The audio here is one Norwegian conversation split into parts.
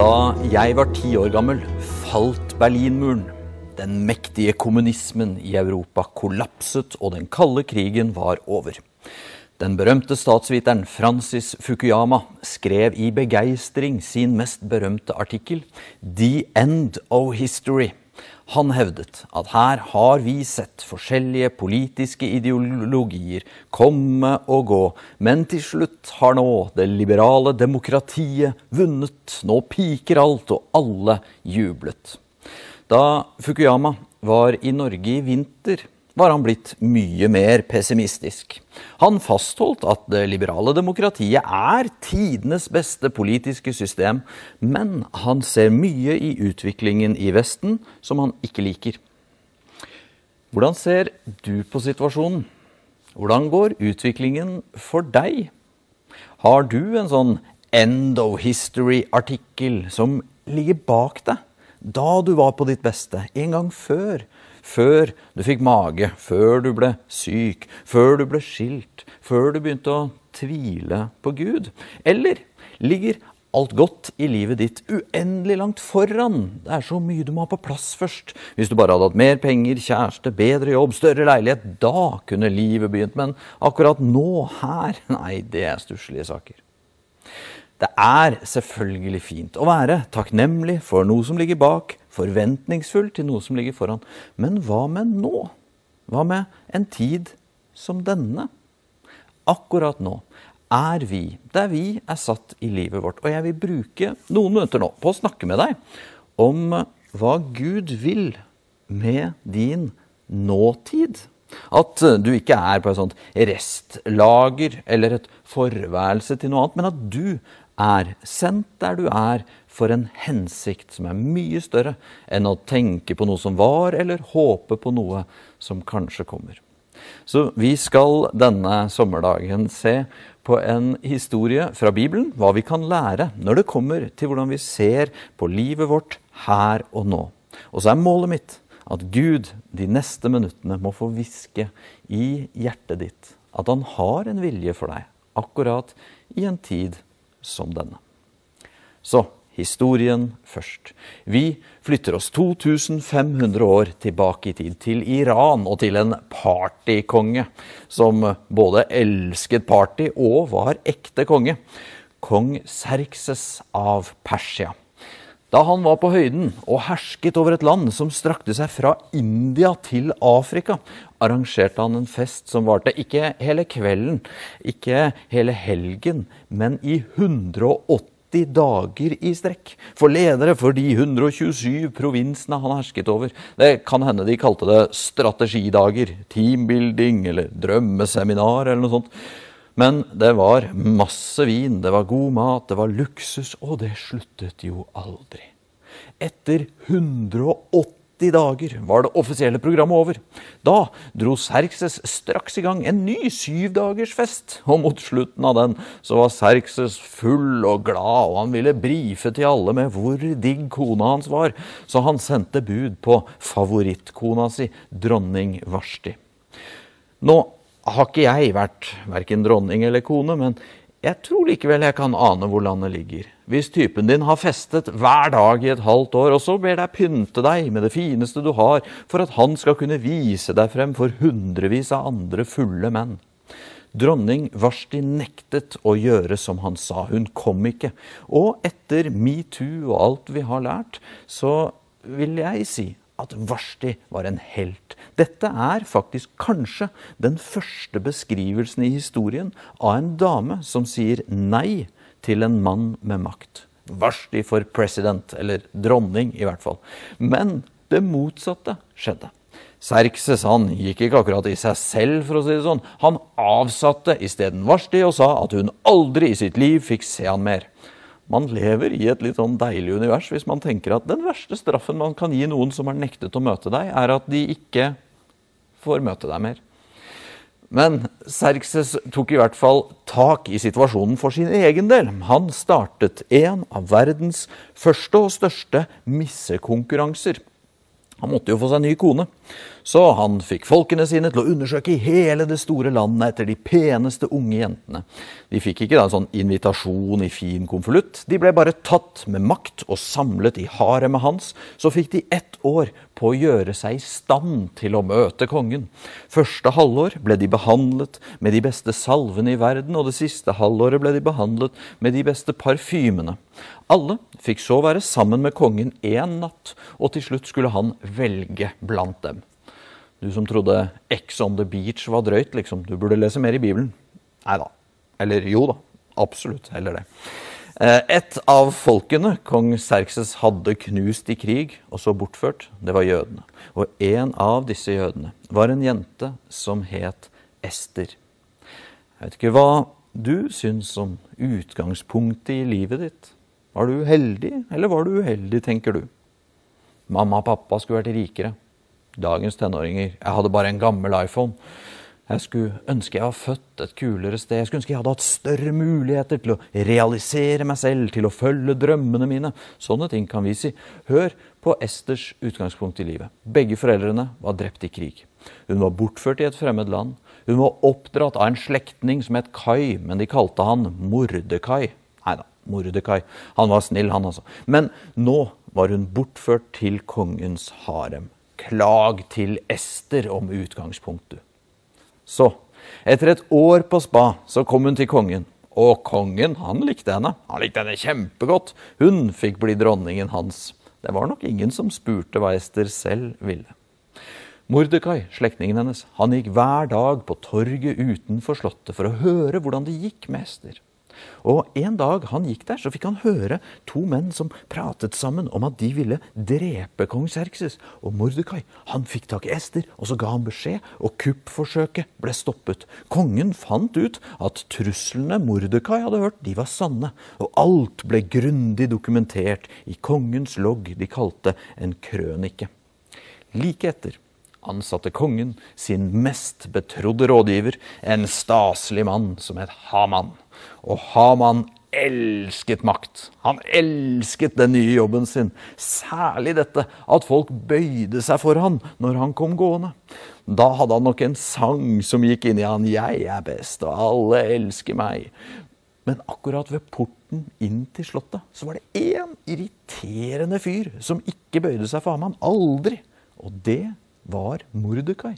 Da jeg var ti år gammel, falt Berlinmuren. Den mektige kommunismen i Europa kollapset, og den kalde krigen var over. Den berømte statsviteren Francis Fukuyama skrev i begeistring sin mest berømte artikkel 'The End of History'. Han hevdet at her har vi sett forskjellige politiske ideologier komme og gå, men til slutt har nå det liberale demokratiet vunnet. Nå piker alt, og alle jublet. Da Fukuyama var i Norge i vinter, var han blitt mye mer pessimistisk. Han fastholdt at det liberale demokratiet er tidenes beste politiske system, men han ser mye i utviklingen i Vesten som han ikke liker. Hvordan ser du på situasjonen? Hvordan går utviklingen for deg? Har du en sånn end of history-artikkel som ligger bak deg? Da du var på ditt beste, en gang før, før du fikk mage, før du ble syk, før du ble skilt, før du begynte å tvile på Gud? Eller ligger alt godt i livet ditt uendelig langt foran? Det er så mye du må ha på plass først. Hvis du bare hadde hatt mer penger, kjæreste, bedre jobb, større leilighet, da kunne livet begynt. Men akkurat nå, her, nei, det er stusslige saker. Det er selvfølgelig fint å være takknemlig for noe som ligger bak, forventningsfull til noe som ligger foran. Men hva med nå? Hva med en tid som denne? Akkurat nå er vi der vi er satt i livet vårt. Og jeg vil bruke noen minutter nå på å snakke med deg om hva Gud vil med din nåtid. At du ikke er på et sånt restlager eller et forværelse til noe annet, men at du er sendt der du er for en hensikt som er mye større enn å tenke på noe som var, eller håpe på noe som kanskje kommer. Så vi skal denne sommerdagen se på en historie fra Bibelen, hva vi kan lære når det kommer til hvordan vi ser på livet vårt her og nå. Og så er målet mitt at Gud de neste minuttene må få hviske i hjertet ditt at han har en vilje for deg, akkurat i en tid som denne. Så historien først. Vi flytter oss 2500 år tilbake i tid, til Iran og til en partykonge som både elsket party og var ekte konge. Kong Serkses av Persia. Da han var på høyden og hersket over et land som strakte seg fra India til Afrika, arrangerte han en fest som varte ikke hele kvelden, ikke hele helgen, men i 180 dager i strekk. For ledere for de 127 provinsene han hersket over. Det kan hende de kalte det strategidager, teambuilding eller drømmeseminar eller noe sånt. Men det var masse vin, det var god mat, det var luksus, og det sluttet jo aldri. Etter 180 dager var det offisielle programmet over. Da dro Serkses straks i gang en ny syvdagersfest, og mot slutten av den så var Serkses full og glad, og han ville brife til alle med hvor digg kona hans var, så han sendte bud på favorittkona si, dronning Varsti. Nå har ikke jeg vært verken dronning eller kone, men jeg tror likevel jeg kan ane hvor landet ligger. Hvis typen din har festet hver dag i et halvt år, og så ber deg pynte deg med det fineste du har, for at han skal kunne vise deg frem for hundrevis av andre fulle menn. Dronning Varsti nektet å gjøre som han sa. Hun kom ikke. Og etter metoo og alt vi har lært, så vil jeg si at Varsti var en helt. Dette er faktisk kanskje den første beskrivelsen i historien av en dame som sier nei til en mann med makt. Varsti for president, eller dronning i hvert fall. Men det motsatte skjedde. Serkses han gikk ikke akkurat i seg selv, for å si det sånn. Han avsatte isteden Varsti og sa at hun aldri i sitt liv fikk se han mer. Man lever i et litt sånn deilig univers hvis man tenker at den verste straffen man kan gi noen som har nektet å møte deg, er at de ikke får møte deg mer. Men Serkses tok i hvert fall tak i situasjonen for sin egen del. Han startet en av verdens første og største missekonkurranser. Han måtte jo få seg ny kone. Så han fikk folkene sine til å undersøke i hele det store landet etter de peneste unge jentene. De fikk ikke da en sånn invitasjon i fin konvolutt. De ble bare tatt med makt og samlet i haremet hans. Så fikk de ett år på å gjøre seg i stand til å møte kongen. Første halvår ble de behandlet med de beste salvene i verden, og det siste halvåret ble de behandlet med de beste parfymene. Alle fikk så være sammen med kongen én natt, og til slutt skulle han velge blant dem. Du som trodde X on the beach var drøyt, liksom. Du burde lese mer i Bibelen. Nei da. Eller jo da. Absolutt. Heller det. Eh, et av folkene kong Serkses hadde knust i krig og så bortført, det var jødene. Og en av disse jødene var en jente som het Ester. Jeg vet ikke hva du syns om utgangspunktet i livet ditt. Var du heldig, eller var du uheldig, tenker du? Mamma og pappa skulle vært rikere dagens tenåringer. Jeg hadde bare en gammel iPhone. Jeg skulle ønske jeg var født et kulere sted. Jeg skulle ønske jeg hadde hatt større muligheter til å realisere meg selv, til å følge drømmene mine. Sånne ting kan vi si. Hør på Esters utgangspunkt i livet. Begge foreldrene var drept i krig. Hun var bortført i et fremmed land. Hun var oppdratt av en slektning som het Kai, men de kalte han Mordekai. Mordekai. Han var snill, han altså. Men nå var hun bortført til kongens harem. Klag til Ester om utgangspunktet. Så, etter et år på spa, så kom hun til kongen. Og kongen, han likte henne. Han likte henne kjempegodt. Hun fikk bli dronningen hans. Det var nok ingen som spurte hva Ester selv ville. Mordekai, slektningen hennes, han gikk hver dag på torget utenfor slottet for å høre hvordan det gikk med Ester. Og en dag han gikk der, så fikk han høre to menn som pratet sammen om at de ville drepe kong Serkses. Og Mordekai han fikk tak i Ester, og så ga han beskjed, og kuppforsøket ble stoppet. Kongen fant ut at truslene Mordekai hadde hørt, de var sanne. Og alt ble grundig dokumentert i kongens logg de kalte en krønike. Like etter ansatte kongen sin mest betrodde rådgiver, en staselig mann som het Haman. Og Haman elsket makt. Han elsket den nye jobben sin. Særlig dette at folk bøyde seg for han når han kom gående. Da hadde han nok en sang som gikk inn i han. 'Jeg er best, og alle elsker meg'. Men akkurat ved porten inn til slottet så var det én irriterende fyr som ikke bøyde seg for Haman. Aldri. Og det var Mordekai.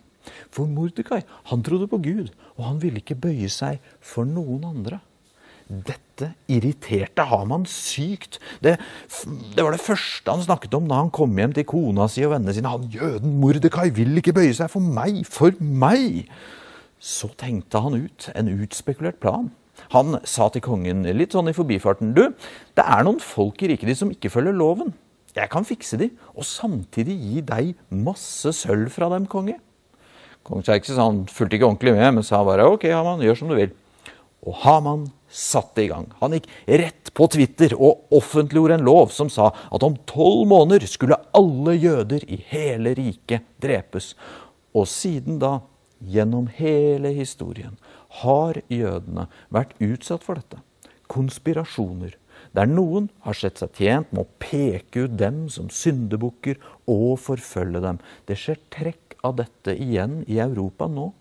For Mordekai han trodde på Gud, og han ville ikke bøye seg for noen andre. Dette irriterte Haman sykt. Det, det, var det første han snakket om da han kom hjem til kona si og vennene sine. Han jøden Mordekai vil ikke bøye seg for meg, for meg! Så tenkte han ut en utspekulert plan. Han sa til kongen litt sånn i forbifarten Du, det er noen folk i riket ditt som ikke følger loven. Jeg kan fikse de, og samtidig gi deg masse sølv fra dem, konge. Kong Xerxes han fulgte ikke ordentlig med, men sa bare ok, Haman, gjør som du vil. Og Haman satte i gang. Han gikk rett på Twitter og offentliggjorde en lov som sa at om tolv måneder skulle alle jøder i hele riket drepes. Og siden da, gjennom hele historien, har jødene vært utsatt for dette. Konspirasjoner. Der noen har sett seg tjent med å peke ut dem som syndebukker og forfølge dem. Det skjer trekk av dette igjen i Europa nå.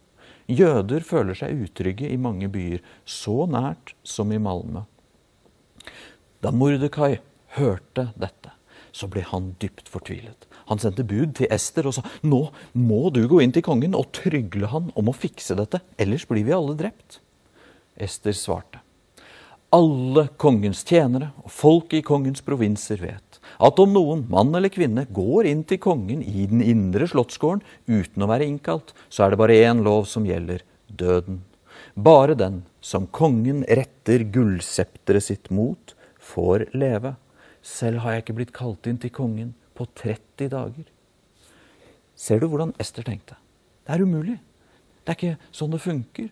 Jøder føler seg utrygge i mange byer, så nært som i Malmö. Da Mordekai hørte dette, så ble han dypt fortvilet. Han sendte bud til Ester og sa nå må du gå inn til kongen og trygle han om å fikse dette, ellers blir vi alle drept. Ester svarte. Alle kongens tjenere og folk i kongens provinser vet at om noen, mann eller kvinne, går inn til kongen i den indre slottsgården uten å være innkalt, så er det bare én lov som gjelder døden. Bare den som kongen retter gullsepteret sitt mot, får leve. Selv har jeg ikke blitt kalt inn til kongen på 30 dager. Ser du hvordan Ester tenkte? Det er umulig. Det er ikke sånn det funker.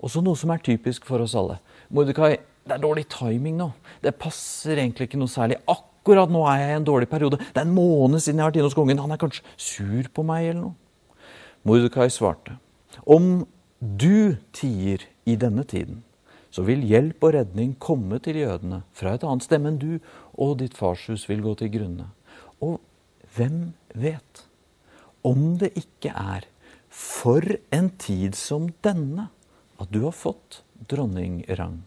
Også noe som er typisk for oss alle. Mordekai, det er dårlig timing nå. Det passer egentlig ikke noe særlig. Akkurat nå er jeg i en dårlig periode. Det er en måned siden jeg har vært inne hos kongen. Han er kanskje sur på meg eller noe. Mordekai svarte. Om du tier i denne tiden, så vil hjelp og redning komme til jødene fra et annet sted, enn du og ditt farshus vil gå til grunne. Og hvem vet? om det ikke er for en tid som denne at du har fått dronningrang.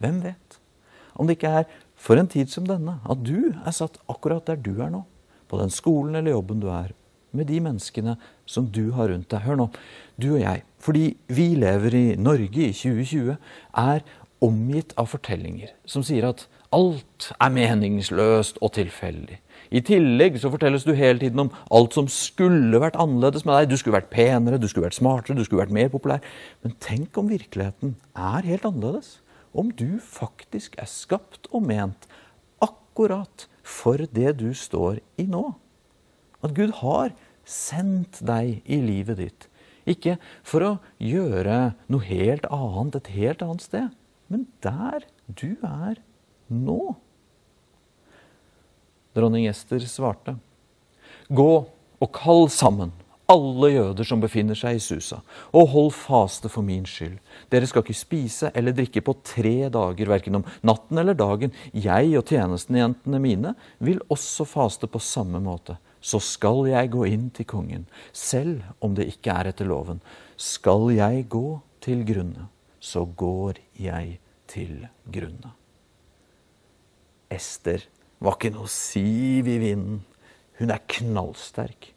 Hvem vet? Om det ikke er for en tid som denne at du er satt akkurat der du er nå. På den skolen eller jobben du er. Med de menneskene som du har rundt deg. Hør nå, du og jeg, fordi vi lever i Norge i 2020, er omgitt av fortellinger som sier at alt er meningsløst og tilfeldig. I tillegg så fortelles du hele tiden om alt som skulle vært annerledes med deg. Du skulle vært penere, du skulle vært smartere, du skulle vært mer populær. Men tenk om virkeligheten er helt annerledes. Om du faktisk er skapt og ment akkurat for det du står i nå. At Gud har sendt deg i livet ditt. Ikke for å gjøre noe helt annet et helt annet sted, men der du er nå. Dronning Ester svarte. Gå og kall sammen alle jøder som befinner seg i Susa, og hold faste for min skyld. Dere skal ikke spise eller drikke på tre dager, verken om natten eller dagen. Jeg og tjenestejentene mine vil også faste på samme måte. Så skal jeg gå inn til kongen, selv om det ikke er etter loven. Skal jeg gå til grunne, så går jeg til grunne. Ester var ikke noe siv i vinden. Hun er knallsterk.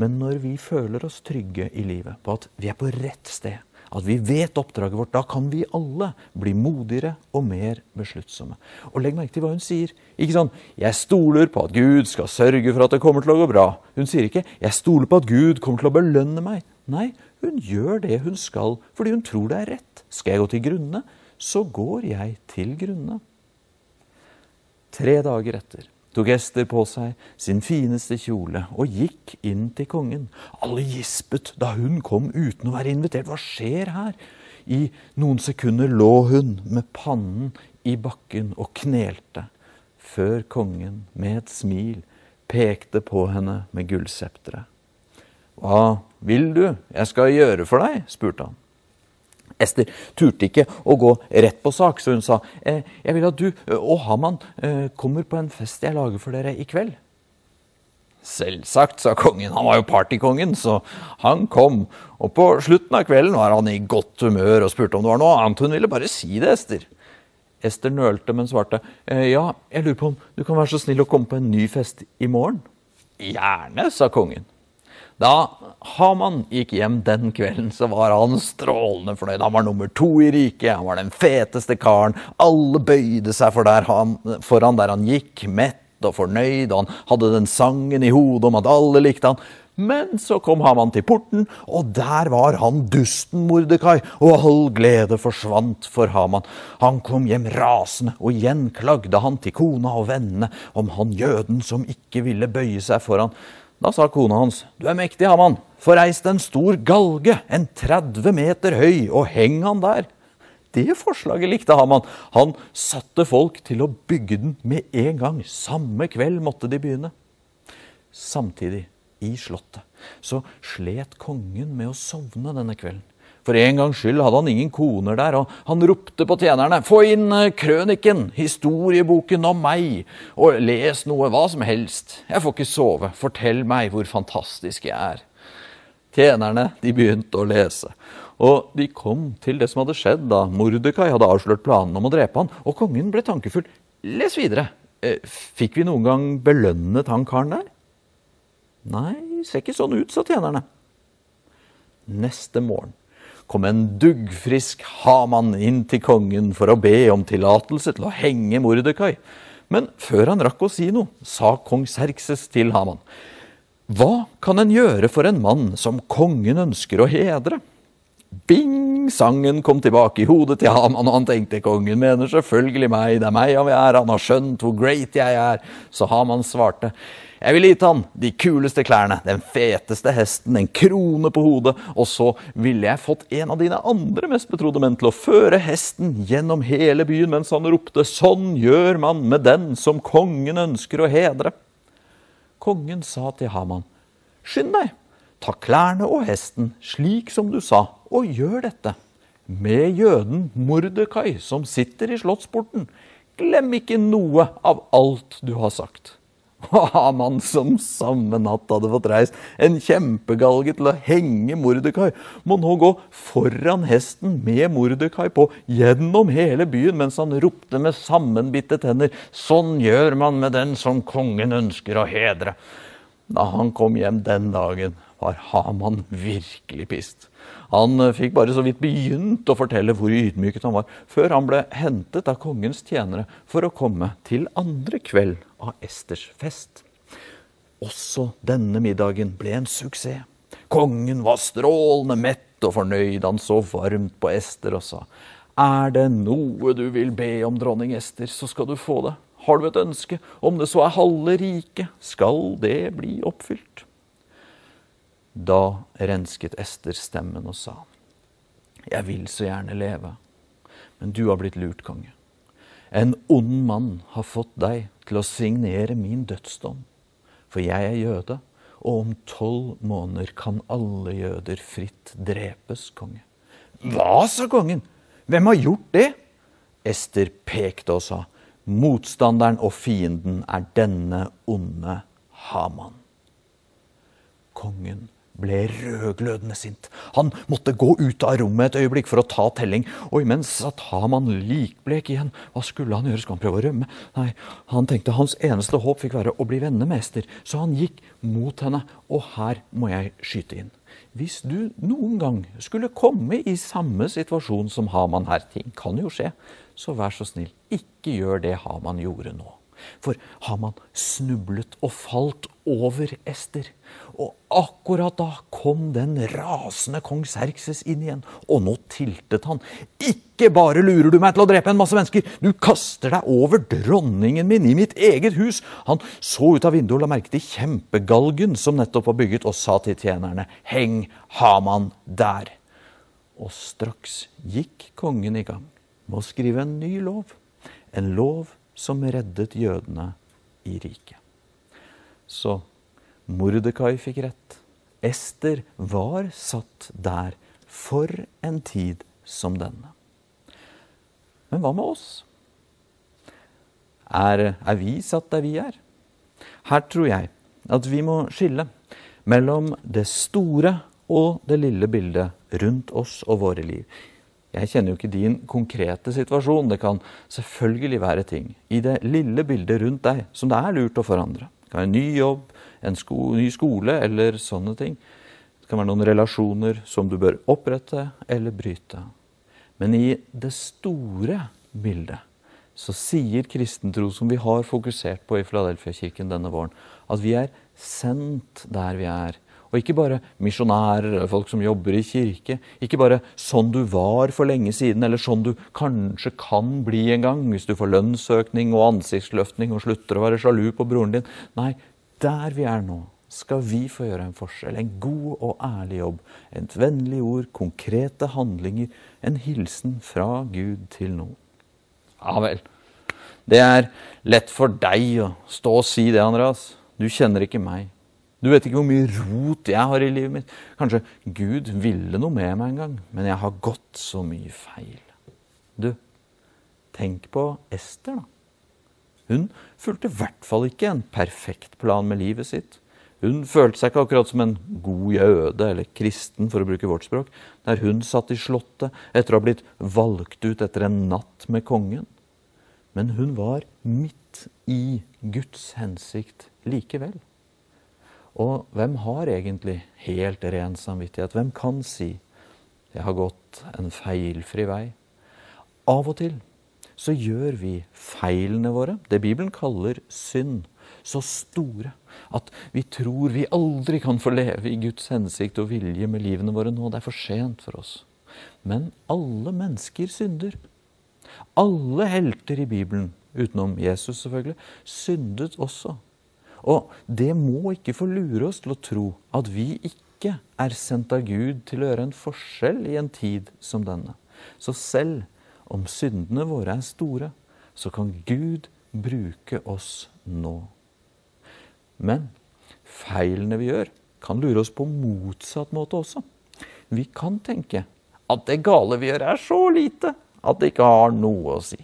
Men når vi føler oss trygge i livet på at vi er på rett sted, at vi vet oppdraget vårt, da kan vi alle bli modigere og mer besluttsomme. Og legg merke til hva hun sier. Ikke sånn 'Jeg stoler på at Gud skal sørge for at det kommer til å gå bra'. Hun sier ikke 'Jeg stoler på at Gud kommer til å belønne meg'. Nei, hun gjør det hun skal fordi hun tror det er rett. Skal jeg gå til grunne, så går jeg til grunne. Tre dager etter tok Ester på seg sin fineste kjole og gikk inn til kongen. Alle gispet da hun kom uten å være invitert. Hva skjer her? I noen sekunder lå hun med pannen i bakken og knelte, før kongen med et smil pekte på henne med gullsepteret. Hva vil du jeg skal gjøre for deg? spurte han. Ester turte ikke å gå rett på sak, så hun sa eh, jeg vil at du og Haman eh, kommer på en fest jeg lager for dere i kveld. Selvsagt, sa kongen. Han var jo partykongen, så han kom. Og på slutten av kvelden var han i godt humør og spurte om det var noe annet. Hun ville bare si det, Ester. Ester nølte, men svarte eh, ja, jeg lurer på om du kan være så snill å komme på en ny fest i morgen. Gjerne, sa kongen. Da Haman gikk hjem den kvelden, så var han strålende fornøyd. Han var nummer to i riket, han var den feteste karen. Alle bøyde seg for han, foran der han gikk, mett og fornøyd, og han hadde den sangen i hodet om at alle likte han. Men så kom Haman til porten, og der var han dusten Mordekai, og all glede forsvant for Haman. Han kom hjem rasende, og igjen klagde han til kona og vennene om han jøden som ikke ville bøye seg for han. Da sa kona hans, du er mektig, Haman, få reist en stor galge, en 30 meter høy, og heng han der. Det forslaget likte Haman. Han satte folk til å bygge den med en gang. Samme kveld måtte de begynne. Samtidig, i slottet, så slet kongen med å sovne denne kvelden. For en gangs skyld hadde han ingen koner der, og han ropte på tjenerne. Få inn eh, krøniken, historieboken om meg, og les noe, hva som helst. Jeg får ikke sove. Fortell meg hvor fantastisk jeg er. Tjenerne de begynte å lese, og de kom til det som hadde skjedd da Mordekai hadde avslørt planene om å drepe han, og kongen ble tankefull. Les videre. Eh, fikk vi noen gang belønnet han karen der? Nei, ser ikke sånn ut, sa tjenerne. Neste morgen kom en duggfrisk Haman inn til kongen for å be om tillatelse til å henge Mordekai. Men før han rakk å si noe, sa kong Serkses til Haman. Hva kan en gjøre for en mann som kongen ønsker å hedre? Bing! Sangen kom tilbake i hodet til Haman, og han tenkte kongen mener selvfølgelig meg, det er meg han vil ære, han har skjønt hvor great jeg er. Så Haman svarte, jeg vil gitt han de kuleste klærne, den feteste hesten, en krone på hodet, og så ville jeg fått en av dine andre mest betrodde menn til å føre hesten gjennom hele byen mens han ropte Sånn gjør man med den som kongen ønsker å hedre. Kongen sa til Haman, Skynd deg, ta klærne og hesten slik som du sa, og gjør dette. Med jøden Mordekai som sitter i slottsporten. Glem ikke noe av alt du har sagt. Haman som samme natt hadde fått reist en kjempegalge til å henge Mordekai, må nå gå foran hesten med Mordekai på gjennom hele byen mens han ropte med sammenbitte tenner Sånn gjør man med den som kongen ønsker å hedre. Da han kom hjem den dagen, var Haman virkelig pist. Han fikk bare så vidt begynt å fortelle hvor ydmyket han var, før han ble hentet av kongens tjenere for å komme til andre kveld av Esters fest. Også denne middagen ble en suksess. Kongen var strålende mett og fornøyd. Han så varmt på Ester og sa, Er det noe du vil be om, dronning Ester, så skal du få det. Har du et ønske, om det så er halve riket, skal det bli oppfylt. Da rensket Ester stemmen og sa, Jeg vil så gjerne leve, men du har blitt lurt, konge. En ond mann har fått deg til å signere min dødsdom, for jeg er jøde, og om tolv måneder kan alle jøder fritt drepes, konge. Hva, sa kongen, hvem har gjort det? Ester pekte og sa, motstanderen og fienden er denne onde Haman. Kongen ble rødglødende sint. Han måtte gå ut av rommet et øyeblikk for å ta telling. Og imens satt Haman likblek igjen. Hva skulle han gjøre? Skulle han prøve å rømme? Nei, han tenkte hans eneste håp fikk være å bli venner med Ester. Så han gikk mot henne. Og her må jeg skyte inn. Hvis du noen gang skulle komme i samme situasjon som Haman her, ting kan jo skje, så vær så snill, ikke gjør det Haman gjorde nå. For Haman snublet og falt over Ester. Og akkurat da kom den rasende kong Serkses inn igjen. Og nå tiltet han. Ikke bare lurer du meg til å drepe en masse mennesker, du kaster deg over dronningen min i mitt eget hus. Han så ut av vinduet og la merke til kjempegalgen som nettopp var bygget, og sa til tjenerne, heng Haman der. Og straks gikk kongen i gang med å skrive en ny lov. En lov som reddet jødene i riket. Så Mordekai fikk rett. Ester var satt der for en tid som denne. Men hva med oss? Er, er vi satt der vi er? Her tror jeg at vi må skille mellom det store og det lille bildet rundt oss og våre liv. Jeg kjenner jo ikke din konkrete situasjon. Det kan selvfølgelig være ting i det lille bildet rundt deg som det er lurt å forandre. Det kan være en ny jobb, en sko ny skole eller sånne ting. Det kan være noen relasjoner som du bør opprette eller bryte. Men i det store bildet så sier kristentro, som vi har fokusert på i Filadelfia-kirken denne våren, at vi er sendt der vi er og ikke bare misjonærer, folk som jobber i kirke. Ikke bare sånn du var for lenge siden, eller sånn du kanskje kan bli en gang hvis du får lønnsøkning og ansiktsløftning og slutter å være sjalu på broren din. Nei, der vi er nå, skal vi få gjøre en forskjell. En god og ærlig jobb. Et vennlig ord, konkrete handlinger. En hilsen fra Gud til noen. Ja vel. Det er lett for deg å stå og si det, Andreas. Du kjenner ikke meg. Du vet ikke hvor mye rot jeg har i livet mitt. Kanskje Gud ville noe med meg en gang, men jeg har gått så mye feil. Du, tenk på Ester, da. Hun fulgte i hvert fall ikke en perfekt plan med livet sitt. Hun følte seg ikke akkurat som en god jøde eller kristen, for å bruke vårt språk, der hun satt i slottet etter å ha blitt valgt ut etter en natt med kongen. Men hun var midt i Guds hensikt likevel. Og hvem har egentlig helt ren samvittighet? Hvem kan si 'jeg har gått en feilfri vei'? Av og til så gjør vi feilene våre, det Bibelen kaller synd, så store at vi tror vi aldri kan få leve i Guds hensikt og vilje med livene våre nå. Det er for sent for oss. Men alle mennesker synder. Alle helter i Bibelen, utenom Jesus selvfølgelig, syndet også. Og det må ikke få lure oss til å tro at vi ikke er sendt av Gud til å gjøre en forskjell i en tid som denne. Så selv om syndene våre er store, så kan Gud bruke oss nå. Men feilene vi gjør, kan lure oss på motsatt måte også. Vi kan tenke at det gale vi gjør, er så lite at det ikke har noe å si.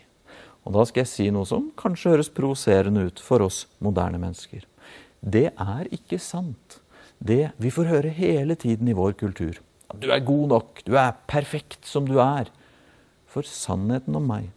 Og da skal jeg si noe som kanskje høres provoserende ut for oss moderne mennesker. det er ikke sant. Det vi får høre hele tiden i vår kultur. Du er god nok, du er perfekt som du er. For sannheten om meg,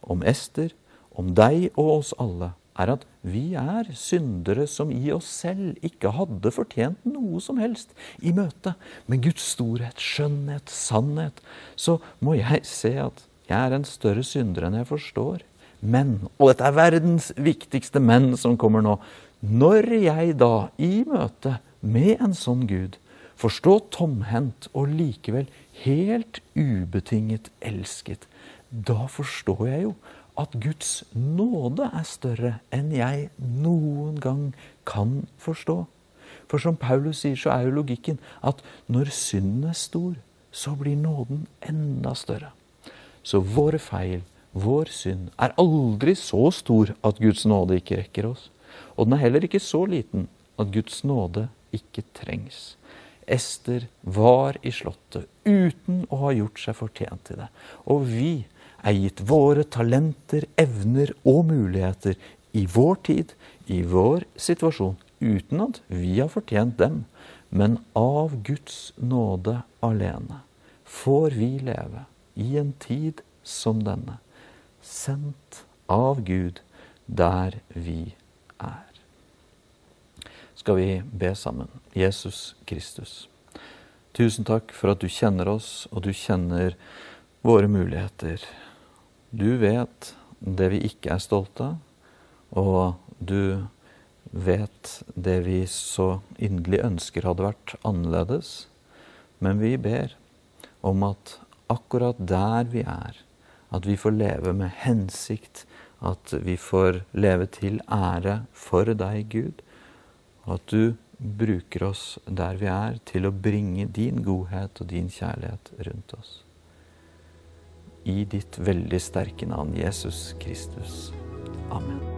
om Ester, om deg og oss alle, er at vi er syndere som i oss selv ikke hadde fortjent noe som helst. I møte med Guds storhet, skjønnhet, sannhet, så må jeg se at jeg er en større synder enn jeg forstår. Men, og dette er verdens viktigste men som kommer nå, når jeg da i møte med en sånn Gud forstå tomhendt og likevel helt ubetinget elsket, da forstår jeg jo at Guds nåde er større enn jeg noen gang kan forstå. For som Paulus sier, så er jo logikken at når synden er stor, så blir nåden enda større. Så våre feil, vår synd, er aldri så stor at Guds nåde ikke rekker oss. Og den er heller ikke så liten at Guds nåde ikke trengs. Ester var i slottet uten å ha gjort seg fortjent til det. Og vi er gitt våre talenter, evner og muligheter i vår tid, i vår situasjon, uten at vi har fortjent dem. Men av Guds nåde alene får vi leve i en tid som denne, sendt av Gud der vi er skal vi be sammen. Jesus Kristus. Tusen takk for at du kjenner oss, og du kjenner våre muligheter. Du vet det vi ikke er stolte av, og du vet det vi så inderlig ønsker hadde vært annerledes. Men vi ber om at akkurat der vi er, at vi får leve med hensikt, at vi får leve til ære for deg, Gud, og at du bruker oss der vi er, til å bringe din godhet og din kjærlighet rundt oss. I ditt veldig sterke navn, Jesus Kristus. Amen.